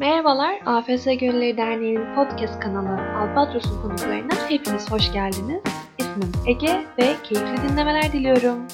Merhabalar, AFS Gönülleri Derneği'nin podcast kanalı Albatros'un konuklarına hepiniz hoş geldiniz. İsmim Ege ve keyifli dinlemeler diliyorum.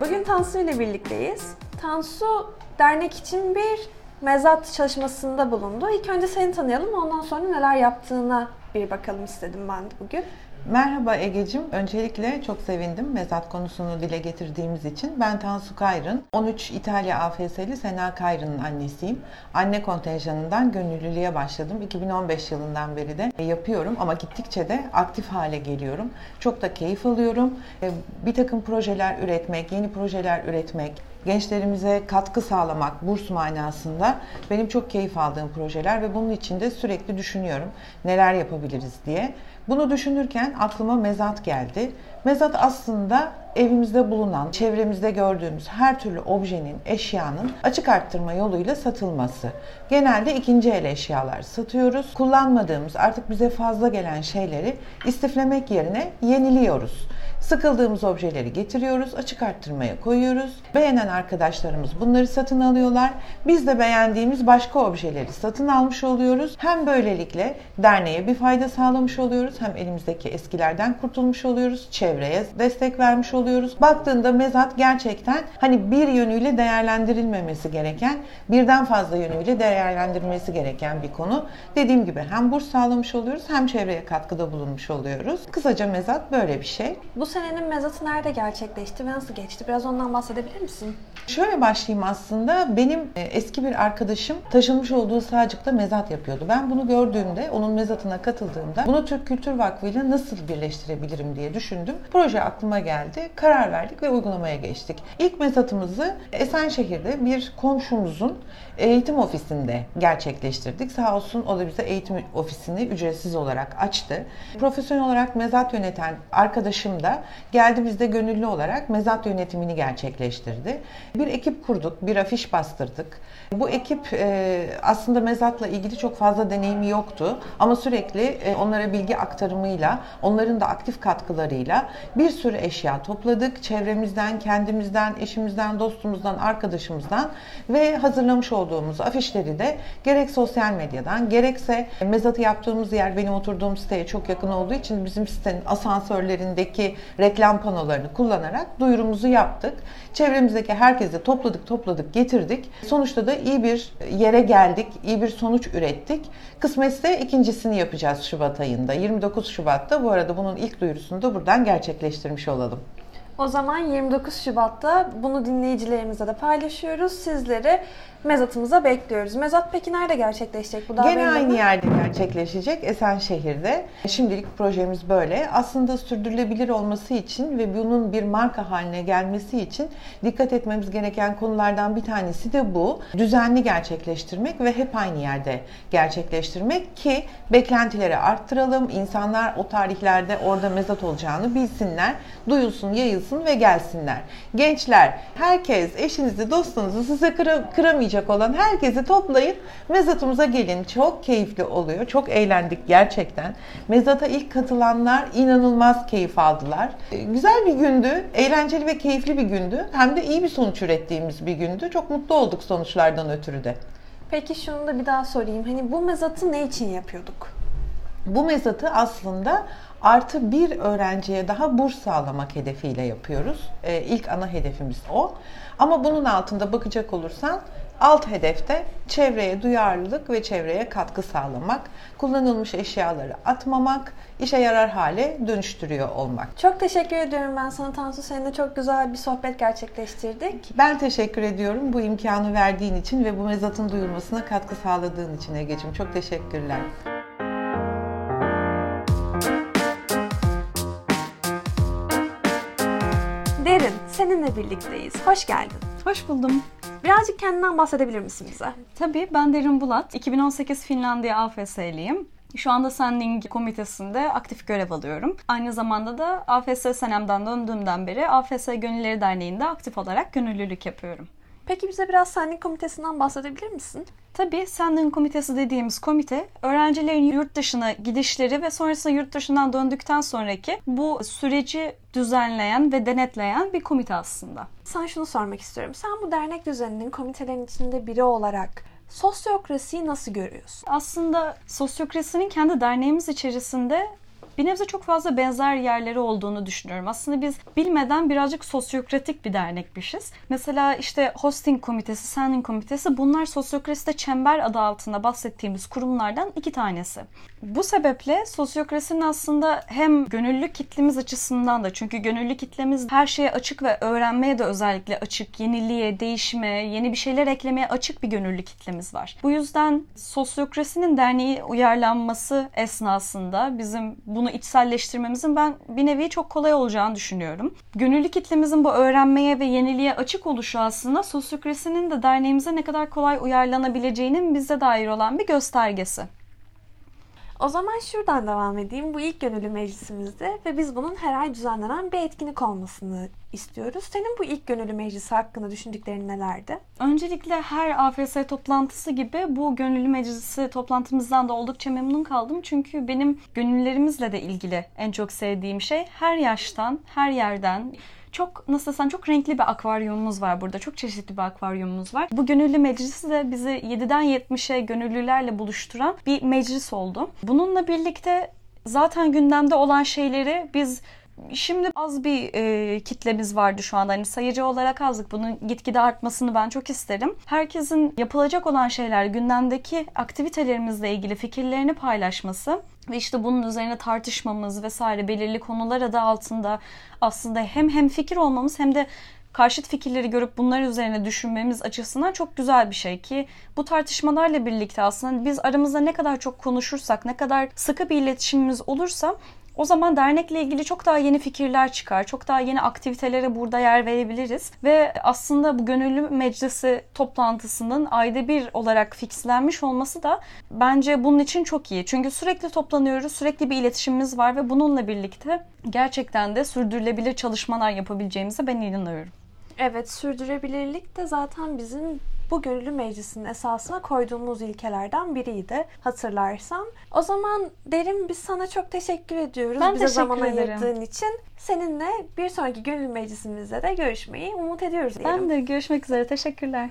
Bugün Tansu ile birlikteyiz. Tansu dernek için bir mezat çalışmasında bulundu. İlk önce seni tanıyalım, ondan sonra neler yaptığına bir bakalım istedim ben bugün. Merhaba Egecim. Öncelikle çok sevindim mezat konusunu dile getirdiğimiz için. Ben Tansu Kayrın. 13 İtalya AFS'li Sena Kayrın'ın annesiyim. Anne kontenjanından gönüllülüğe başladım. 2015 yılından beri de yapıyorum ama gittikçe de aktif hale geliyorum. Çok da keyif alıyorum. E, bir takım projeler üretmek, yeni projeler üretmek, gençlerimize katkı sağlamak burs manasında benim çok keyif aldığım projeler ve bunun için de sürekli düşünüyorum neler yapabiliriz diye. Bunu düşünürken aklıma mezat geldi. Mezat aslında evimizde bulunan, çevremizde gördüğümüz her türlü objenin, eşyanın açık arttırma yoluyla satılması. Genelde ikinci el eşyalar satıyoruz. Kullanmadığımız, artık bize fazla gelen şeyleri istiflemek yerine yeniliyoruz. Sıkıldığımız objeleri getiriyoruz, açık arttırmaya koyuyoruz. Beğenen arkadaşlarımız bunları satın alıyorlar. Biz de beğendiğimiz başka objeleri satın almış oluyoruz. Hem böylelikle derneğe bir fayda sağlamış oluyoruz, hem elimizdeki eskilerden kurtulmuş oluyoruz, çevreye destek vermiş oluyoruz. Baktığında mezat gerçekten hani bir yönüyle değerlendirilmemesi gereken, birden fazla yönüyle değerlendirilmesi gereken bir konu. Dediğim gibi hem burs sağlamış oluyoruz hem çevreye katkıda bulunmuş oluyoruz. Kısaca mezat böyle bir şey. Bu senenin mezatı nerede gerçekleşti ve nasıl geçti? Biraz ondan bahsedebilir misin? Şöyle başlayayım aslında. Benim e, eski bir arkadaşım taşınmış olduğu Sağcık'ta mezat yapıyordu. Ben bunu gördüğümde, onun mezatına katıldığımda bunu Türk Kültür Vakfı ile nasıl birleştirebilirim diye düşündüm. Proje aklıma geldi. Karar verdik ve uygulamaya geçtik. İlk mezatımızı Esenşehir'de bir komşumuzun eğitim ofisinde gerçekleştirdik. Sağ olsun o da bize eğitim ofisini ücretsiz olarak açtı. Profesyonel olarak mezat yöneten arkadaşım da geldi bizde gönüllü olarak mezat yönetimini gerçekleştirdi. Bir ekip kurduk, bir afiş bastırdık. Bu ekip e, aslında mezatla ilgili çok fazla deneyimi yoktu ama sürekli e, onlara bilgi aktarımıyla, onların da aktif katkılarıyla bir sürü eşya topladık. Çevremizden, kendimizden, eşimizden, dostumuzdan, arkadaşımızdan ve hazırlamış olduğumuz afişleri de gerek sosyal medyadan gerekse mezatı yaptığımız yer benim oturduğum siteye çok yakın olduğu için bizim sitenin asansörlerindeki reklam panolarını kullanarak duyurumuzu yaptık. Çevremizdeki herkesi topladık, topladık, getirdik. Sonuçta da iyi bir yere geldik, iyi bir sonuç ürettik. Kısmetse ikincisini yapacağız Şubat ayında. 29 Şubat'ta bu arada bunun ilk duyurusunu da buradan gerçekleştirmiş olalım. O zaman 29 Şubat'ta bunu dinleyicilerimizle de paylaşıyoruz. Sizleri mezatımıza bekliyoruz. Mezat peki nerede gerçekleşecek? Bu daha Gene aynı yerde gerçekleşecek Esenşehir'de. Şimdilik projemiz böyle. Aslında sürdürülebilir olması için ve bunun bir marka haline gelmesi için dikkat etmemiz gereken konulardan bir tanesi de bu. Düzenli gerçekleştirmek ve hep aynı yerde gerçekleştirmek ki beklentileri arttıralım. İnsanlar o tarihlerde orada mezat olacağını bilsinler. Duyulsun, yayılsın ve gelsinler. Gençler, herkes eşinizi, dostunuzu size kıra, kıramayacak olmayacak olan herkesi toplayın mezatımıza gelin. Çok keyifli oluyor. Çok eğlendik gerçekten. Mezata ilk katılanlar inanılmaz keyif aldılar. Ee, güzel bir gündü. Eğlenceli ve keyifli bir gündü. Hem de iyi bir sonuç ürettiğimiz bir gündü. Çok mutlu olduk sonuçlardan ötürü de. Peki şunu da bir daha sorayım. Hani bu mezatı ne için yapıyorduk? Bu mezatı aslında artı bir öğrenciye daha burs sağlamak hedefiyle yapıyoruz. Ee, ilk ana hedefimiz o. Ama bunun altında bakacak olursan Alt hedefte çevreye duyarlılık ve çevreye katkı sağlamak, kullanılmış eşyaları atmamak, işe yarar hale dönüştürüyor olmak. Çok teşekkür ediyorum ben sana Tansu. Seninle çok güzel bir sohbet gerçekleştirdik. Ben teşekkür ediyorum bu imkanı verdiğin için ve bu mezatın duyulmasına katkı sağladığın için Ege'ciğim. Çok teşekkürler. Seninle birlikteyiz. Hoş geldin. Hoş buldum. Birazcık kendinden bahsedebilir misin bize? Tabii ben Derin Bulat. 2018 Finlandiya AFS'liyim. Şu anda Sending komitesinde aktif görev alıyorum. Aynı zamanda da AFS senemden döndüğümden beri AFS Gönülleri Derneği'nde aktif olarak gönüllülük yapıyorum. Peki bize biraz Sending komitesinden bahsedebilir misin? Tabii Sending komitesi dediğimiz komite öğrencilerin yurt dışına gidişleri ve sonrasında yurt dışından döndükten sonraki bu süreci düzenleyen ve denetleyen bir komite aslında. Sana şunu sormak istiyorum. Sen bu dernek düzeninin komitelerin içinde biri olarak Sosyokrasiyi nasıl görüyorsun? Aslında sosyokrasinin kendi derneğimiz içerisinde bir nebze çok fazla benzer yerleri olduğunu düşünüyorum. Aslında biz bilmeden birazcık sosyokratik bir dernekmişiz. Mesela işte hosting komitesi, sending komitesi bunlar sosyokraside çember adı altında bahsettiğimiz kurumlardan iki tanesi. Bu sebeple sosyokrasinin aslında hem gönüllü kitlemiz açısından da çünkü gönüllü kitlemiz her şeye açık ve öğrenmeye de özellikle açık, yeniliğe, değişime, yeni bir şeyler eklemeye açık bir gönüllü kitlemiz var. Bu yüzden sosyokrasinin derneği uyarlanması esnasında bizim bunu içselleştirmemizin ben bir nevi çok kolay olacağını düşünüyorum. Gönüllü kitlemizin bu öğrenmeye ve yeniliğe açık oluşu aslında sosyokrasinin de derneğimize ne kadar kolay uyarlanabileceğinin bize dair olan bir göstergesi. O zaman şuradan devam edeyim. Bu ilk gönüllü meclisimizde ve biz bunun her ay düzenlenen bir etkinlik olmasını istiyoruz. Senin bu ilk gönüllü meclisi hakkında düşündüklerin nelerdi? Öncelikle her AFS toplantısı gibi bu gönüllü meclisi toplantımızdan da oldukça memnun kaldım. Çünkü benim gönüllerimizle de ilgili en çok sevdiğim şey her yaştan, her yerden çok nasıl desem çok renkli bir akvaryumumuz var burada. Çok çeşitli bir akvaryumumuz var. Bu gönüllü meclisi de bizi 7'den 70'e gönüllülerle buluşturan bir meclis oldu. Bununla birlikte zaten gündemde olan şeyleri biz Şimdi az bir e, kitlemiz vardı şu anda. Hani sayıcı olarak azlık. Bunun gitgide artmasını ben çok isterim. Herkesin yapılacak olan şeyler, gündemdeki aktivitelerimizle ilgili fikirlerini paylaşması ve işte bunun üzerine tartışmamız vesaire belirli konular adı altında aslında hem hem fikir olmamız hem de karşıt fikirleri görüp bunlar üzerine düşünmemiz açısından çok güzel bir şey ki bu tartışmalarla birlikte aslında biz aramızda ne kadar çok konuşursak, ne kadar sıkı bir iletişimimiz olursa o zaman dernekle ilgili çok daha yeni fikirler çıkar. Çok daha yeni aktivitelere burada yer verebiliriz. Ve aslında bu gönüllü meclisi toplantısının ayda bir olarak fixlenmiş olması da bence bunun için çok iyi. Çünkü sürekli toplanıyoruz, sürekli bir iletişimimiz var ve bununla birlikte gerçekten de sürdürülebilir çalışmalar yapabileceğimize ben inanıyorum. Evet, sürdürülebilirlik de zaten bizim bu gönüllü meclisinin esasına koyduğumuz ilkelerden biriydi hatırlarsan. O zaman Derin biz sana çok teşekkür ediyoruz. Ben Bize teşekkür zaman ederim. ayırdığın için. Seninle bir sonraki gönüllü meclisimizde de görüşmeyi umut ediyoruz diyelim. Ben de görüşmek üzere. Teşekkürler.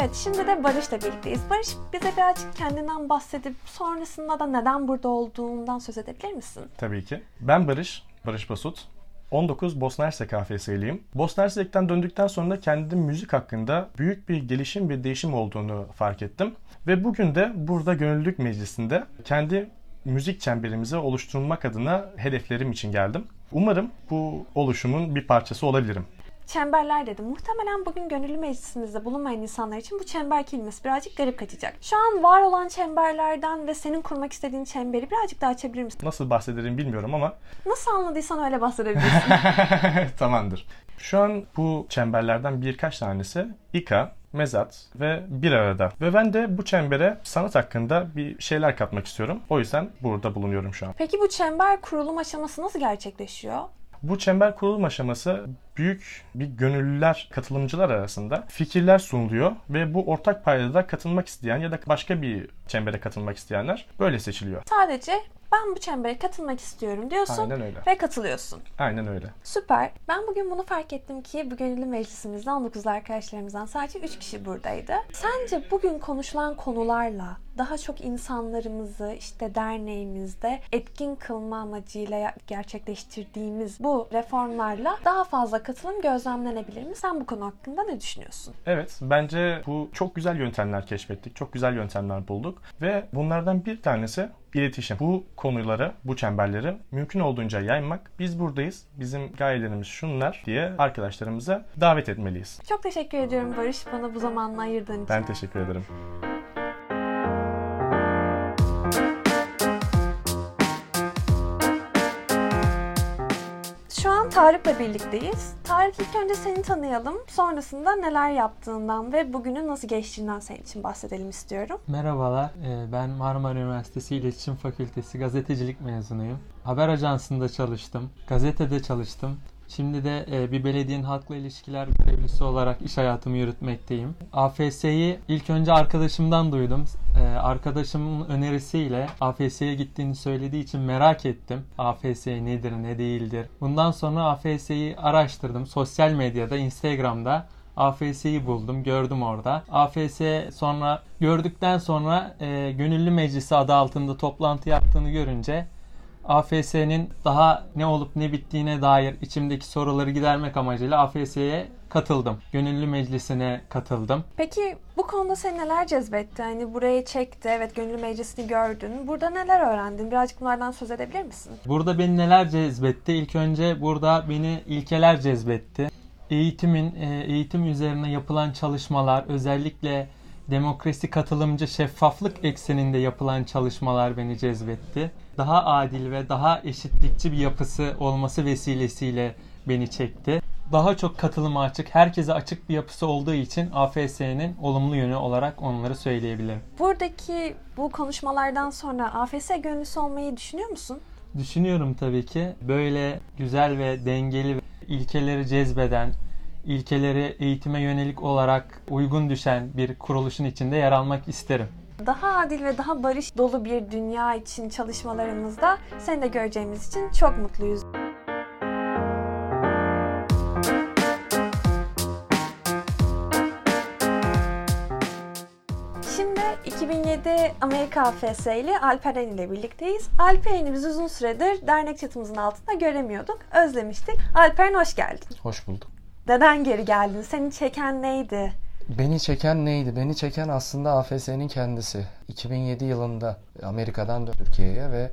Evet şimdi de Barış'la birlikteyiz. Barış bize birazcık kendinden bahsedip sonrasında da neden burada olduğundan söz edebilir misin? Tabii ki. Ben Barış, Barış Basut. 19 Bosna Hersek AFS'liyim. Bosna Hersek'ten döndükten sonra kendi müzik hakkında büyük bir gelişim ve değişim olduğunu fark ettim. Ve bugün de burada Gönüllülük Meclisi'nde kendi müzik çemberimizi oluşturmak adına hedeflerim için geldim. Umarım bu oluşumun bir parçası olabilirim. Çemberler dedim. Muhtemelen bugün gönüllü meclisimizde bulunmayan insanlar için bu çember kelimesi birazcık garip kaçacak. Şu an var olan çemberlerden ve senin kurmak istediğin çemberi birazcık daha açabilir misin? Nasıl bahsederim bilmiyorum ama Nasıl anladıysan öyle bahsedebilirsin. Tamamdır. Şu an bu çemberlerden birkaç tanesi İKA, mezat ve bir arada. Ve ben de bu çembere sanat hakkında bir şeyler katmak istiyorum. O yüzden burada bulunuyorum şu an. Peki bu çember kurulum aşaması nasıl gerçekleşiyor? Bu çember kurulum aşaması büyük bir gönüllüler, katılımcılar arasında fikirler sunuluyor ve bu ortak paydada katılmak isteyen ya da başka bir çembere katılmak isteyenler böyle seçiliyor. Sadece ben bu çembere katılmak istiyorum diyorsun Aynen öyle. ve katılıyorsun. Aynen öyle. Süper. Ben bugün bunu fark ettim ki bu gönüllü meclisimizde 19 arkadaşlarımızdan sadece 3 kişi buradaydı. Sence bugün konuşulan konularla daha çok insanlarımızı işte derneğimizde etkin kılma amacıyla gerçekleştirdiğimiz bu reformlarla daha fazla katılım gözlemlenebilir mi? Sen bu konu hakkında ne düşünüyorsun? Evet, bence bu çok güzel yöntemler keşfettik. Çok güzel yöntemler bulduk. Ve bunlardan bir tanesi iletişim. Bu konuları, bu çemberleri mümkün olduğunca yaymak. Biz buradayız, bizim gayelerimiz şunlar diye arkadaşlarımıza davet etmeliyiz. Çok teşekkür ediyorum Barış bana bu zamanını ayırdığın için. Ben teşekkür ederim. Tarık'la birlikteyiz. Tarık ilk önce seni tanıyalım. Sonrasında neler yaptığından ve bugünün nasıl geçtiğinden senin için bahsedelim istiyorum. Merhabalar, e, ben Marmara Üniversitesi İletişim Fakültesi gazetecilik mezunuyum. Haber ajansında çalıştım, gazetede çalıştım. Şimdi de e, bir belediyenin halkla ilişkiler görevlisi olarak iş hayatımı yürütmekteyim. AFS'yi ilk önce arkadaşımdan duydum. E, arkadaşımın önerisiyle AFS'ye gittiğini söylediği için merak ettim. AFS nedir, ne değildir. Bundan sonra AFS'yi araştırdım. Sosyal medyada, Instagram'da AFS'yi buldum, gördüm orada. AFS sonra gördükten sonra e, Gönüllü Meclisi adı altında toplantı yaptığını görünce AFS'nin daha ne olup ne bittiğine dair içimdeki soruları gidermek amacıyla AFS'ye katıldım. Gönüllü meclisine katıldım. Peki bu konuda seni neler cezbetti? Hani buraya çekti, evet gönüllü meclisini gördün. Burada neler öğrendin? Birazcık bunlardan söz edebilir misin? Burada beni neler cezbetti? İlk önce burada beni ilkeler cezbetti. Eğitimin, e, eğitim üzerine yapılan çalışmalar, özellikle demokrasi, katılımcı, şeffaflık ekseninde yapılan çalışmalar beni cezbetti. Daha adil ve daha eşitlikçi bir yapısı olması vesilesiyle beni çekti. Daha çok katılıma açık, herkese açık bir yapısı olduğu için AFS'nin olumlu yönü olarak onları söyleyebilirim. Buradaki bu konuşmalardan sonra AFS gönüllüsü olmayı düşünüyor musun? Düşünüyorum tabii ki böyle güzel ve dengeli ilkeleri cezbeden, ilkeleri eğitime yönelik olarak uygun düşen bir kuruluşun içinde yer almak isterim. Daha adil ve daha barış dolu bir dünya için çalışmalarımızda seni de göreceğimiz için çok mutluyuz. Şimdi 2007 Amerika AFS ile Alperen ile birlikteyiz. Alperen'i biz uzun süredir dernek çatımızın altında göremiyorduk. Özlemiştik. Alperen hoş geldin. Hoş bulduk. Neden geri geldin? Seni çeken neydi? Beni çeken neydi? Beni çeken aslında AFS'nin kendisi. 2007 yılında Amerika'dan Türkiye'ye ve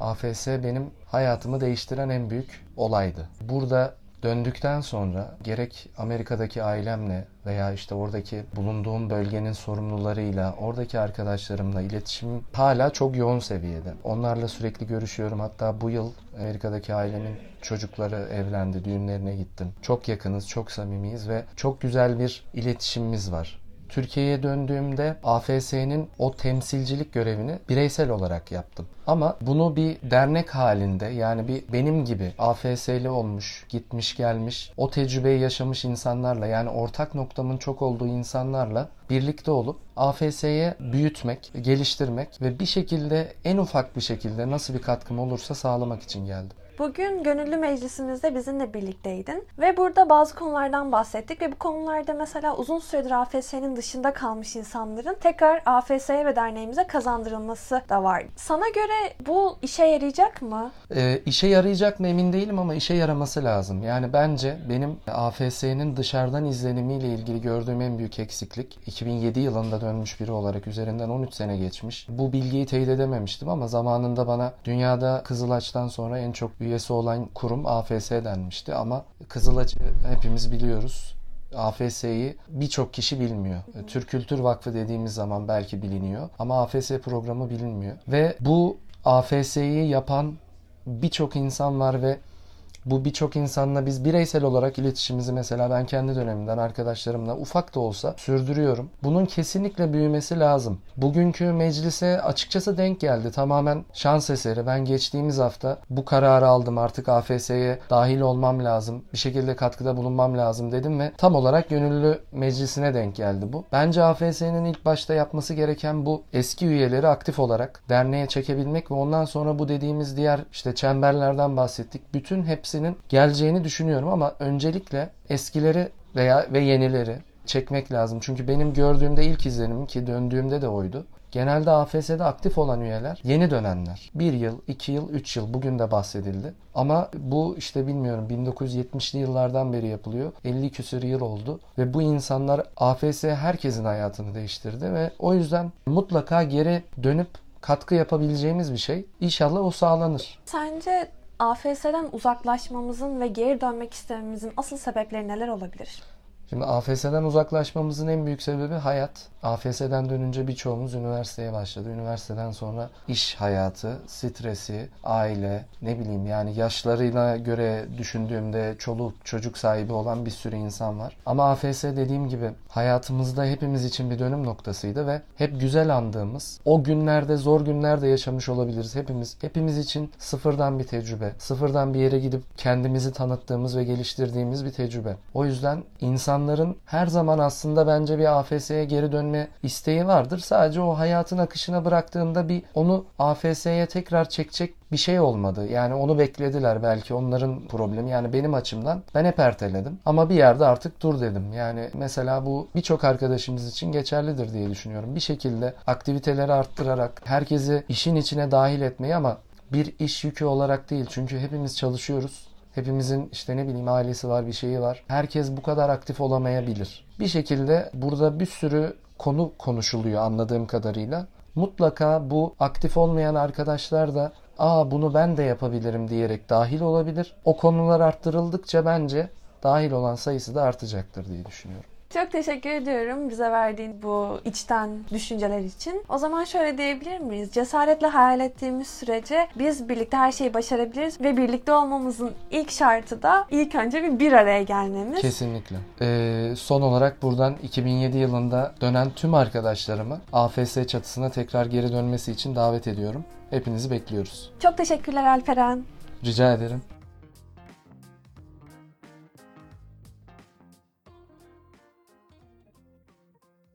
AFS benim hayatımı değiştiren en büyük olaydı. Burada döndükten sonra gerek Amerika'daki ailemle veya işte oradaki bulunduğum bölgenin sorumlularıyla, oradaki arkadaşlarımla iletişimim hala çok yoğun seviyede. Onlarla sürekli görüşüyorum. Hatta bu yıl Amerika'daki ailemin çocukları evlendi, düğünlerine gittim. Çok yakınız, çok samimiyiz ve çok güzel bir iletişimimiz var. Türkiye'ye döndüğümde AFS'nin o temsilcilik görevini bireysel olarak yaptım. Ama bunu bir dernek halinde yani bir benim gibi AFS'li olmuş, gitmiş gelmiş, o tecrübeyi yaşamış insanlarla yani ortak noktamın çok olduğu insanlarla birlikte olup AFS'ye büyütmek, geliştirmek ve bir şekilde en ufak bir şekilde nasıl bir katkım olursa sağlamak için geldim. Bugün gönüllü meclisimizde bizimle birlikteydin ve burada bazı konulardan bahsettik ve bu konularda mesela uzun süredir AFS'nin dışında kalmış insanların tekrar AFS'ye ve derneğimize kazandırılması da var. Sana göre bu işe yarayacak mı? Ee, işe yarayacak mı emin değilim ama işe yaraması lazım. Yani bence benim AFS'nin dışarıdan izlenimiyle ilgili gördüğüm en büyük eksiklik 2007 yılında dönmüş biri olarak üzerinden 13 sene geçmiş. Bu bilgiyi teyit edememiştim ama zamanında bana dünyada Kızılaç'tan sonra en çok üyesi olan kurum AFS denmişti ama Kızılaç'ı hepimiz biliyoruz. AFS'yi birçok kişi bilmiyor. Türk Kültür Vakfı dediğimiz zaman belki biliniyor ama AFS programı bilinmiyor. Ve bu AFS'yi yapan birçok insan var ve bu birçok insanla biz bireysel olarak iletişimimizi mesela ben kendi dönemimden arkadaşlarımla ufak da olsa sürdürüyorum. Bunun kesinlikle büyümesi lazım. Bugünkü meclise açıkçası denk geldi. Tamamen şans eseri. Ben geçtiğimiz hafta bu kararı aldım. Artık AFS'ye dahil olmam lazım. Bir şekilde katkıda bulunmam lazım dedim ve tam olarak gönüllü meclisine denk geldi bu. Bence AFS'nin ilk başta yapması gereken bu eski üyeleri aktif olarak derneğe çekebilmek ve ondan sonra bu dediğimiz diğer işte çemberlerden bahsettik. Bütün hepsi hepsinin geleceğini düşünüyorum ama öncelikle eskileri veya ve yenileri çekmek lazım. Çünkü benim gördüğümde ilk izlenimim ki döndüğümde de oydu. Genelde AFS'de aktif olan üyeler yeni dönenler. Bir yıl, iki yıl, üç yıl bugün de bahsedildi. Ama bu işte bilmiyorum 1970'li yıllardan beri yapılıyor. 50 küsur yıl oldu ve bu insanlar AFS herkesin hayatını değiştirdi ve o yüzden mutlaka geri dönüp katkı yapabileceğimiz bir şey. İnşallah o sağlanır. Sence AFS'den uzaklaşmamızın ve geri dönmek istememizin asıl sebepleri neler olabilir? Şimdi AFS'den uzaklaşmamızın en büyük sebebi hayat. AFS'den dönünce birçoğumuz üniversiteye başladı. Üniversiteden sonra iş hayatı, stresi, aile, ne bileyim yani yaşlarıyla göre düşündüğümde çoluk çocuk sahibi olan bir sürü insan var. Ama AFS dediğim gibi hayatımızda hepimiz için bir dönüm noktasıydı ve hep güzel andığımız, o günlerde zor günlerde yaşamış olabiliriz hepimiz. Hepimiz için sıfırdan bir tecrübe, sıfırdan bir yere gidip kendimizi tanıttığımız ve geliştirdiğimiz bir tecrübe. O yüzden insanların her zaman aslında bence bir AFS'ye geri dönme isteği vardır. Sadece o hayatın akışına bıraktığında bir onu AFS'ye tekrar çekecek bir şey olmadı. Yani onu beklediler belki onların problemi. Yani benim açımdan ben hep erteledim. Ama bir yerde artık dur dedim. Yani mesela bu birçok arkadaşımız için geçerlidir diye düşünüyorum. Bir şekilde aktiviteleri arttırarak herkesi işin içine dahil etmeyi ama bir iş yükü olarak değil. Çünkü hepimiz çalışıyoruz. Hepimizin işte ne bileyim ailesi var, bir şeyi var. Herkes bu kadar aktif olamayabilir. Bir şekilde burada bir sürü konu konuşuluyor anladığım kadarıyla. Mutlaka bu aktif olmayan arkadaşlar da aa bunu ben de yapabilirim diyerek dahil olabilir. O konular arttırıldıkça bence dahil olan sayısı da artacaktır diye düşünüyorum. Çok teşekkür ediyorum bize verdiğin bu içten düşünceler için. O zaman şöyle diyebilir miyiz? Cesaretle hayal ettiğimiz sürece biz birlikte her şeyi başarabiliriz ve birlikte olmamızın ilk şartı da ilk önce bir bir araya gelmemiz. Kesinlikle. Ee, son olarak buradan 2007 yılında dönen tüm arkadaşlarımı AFS çatısına tekrar geri dönmesi için davet ediyorum. Hepinizi bekliyoruz. Çok teşekkürler Alperen. Rica ederim.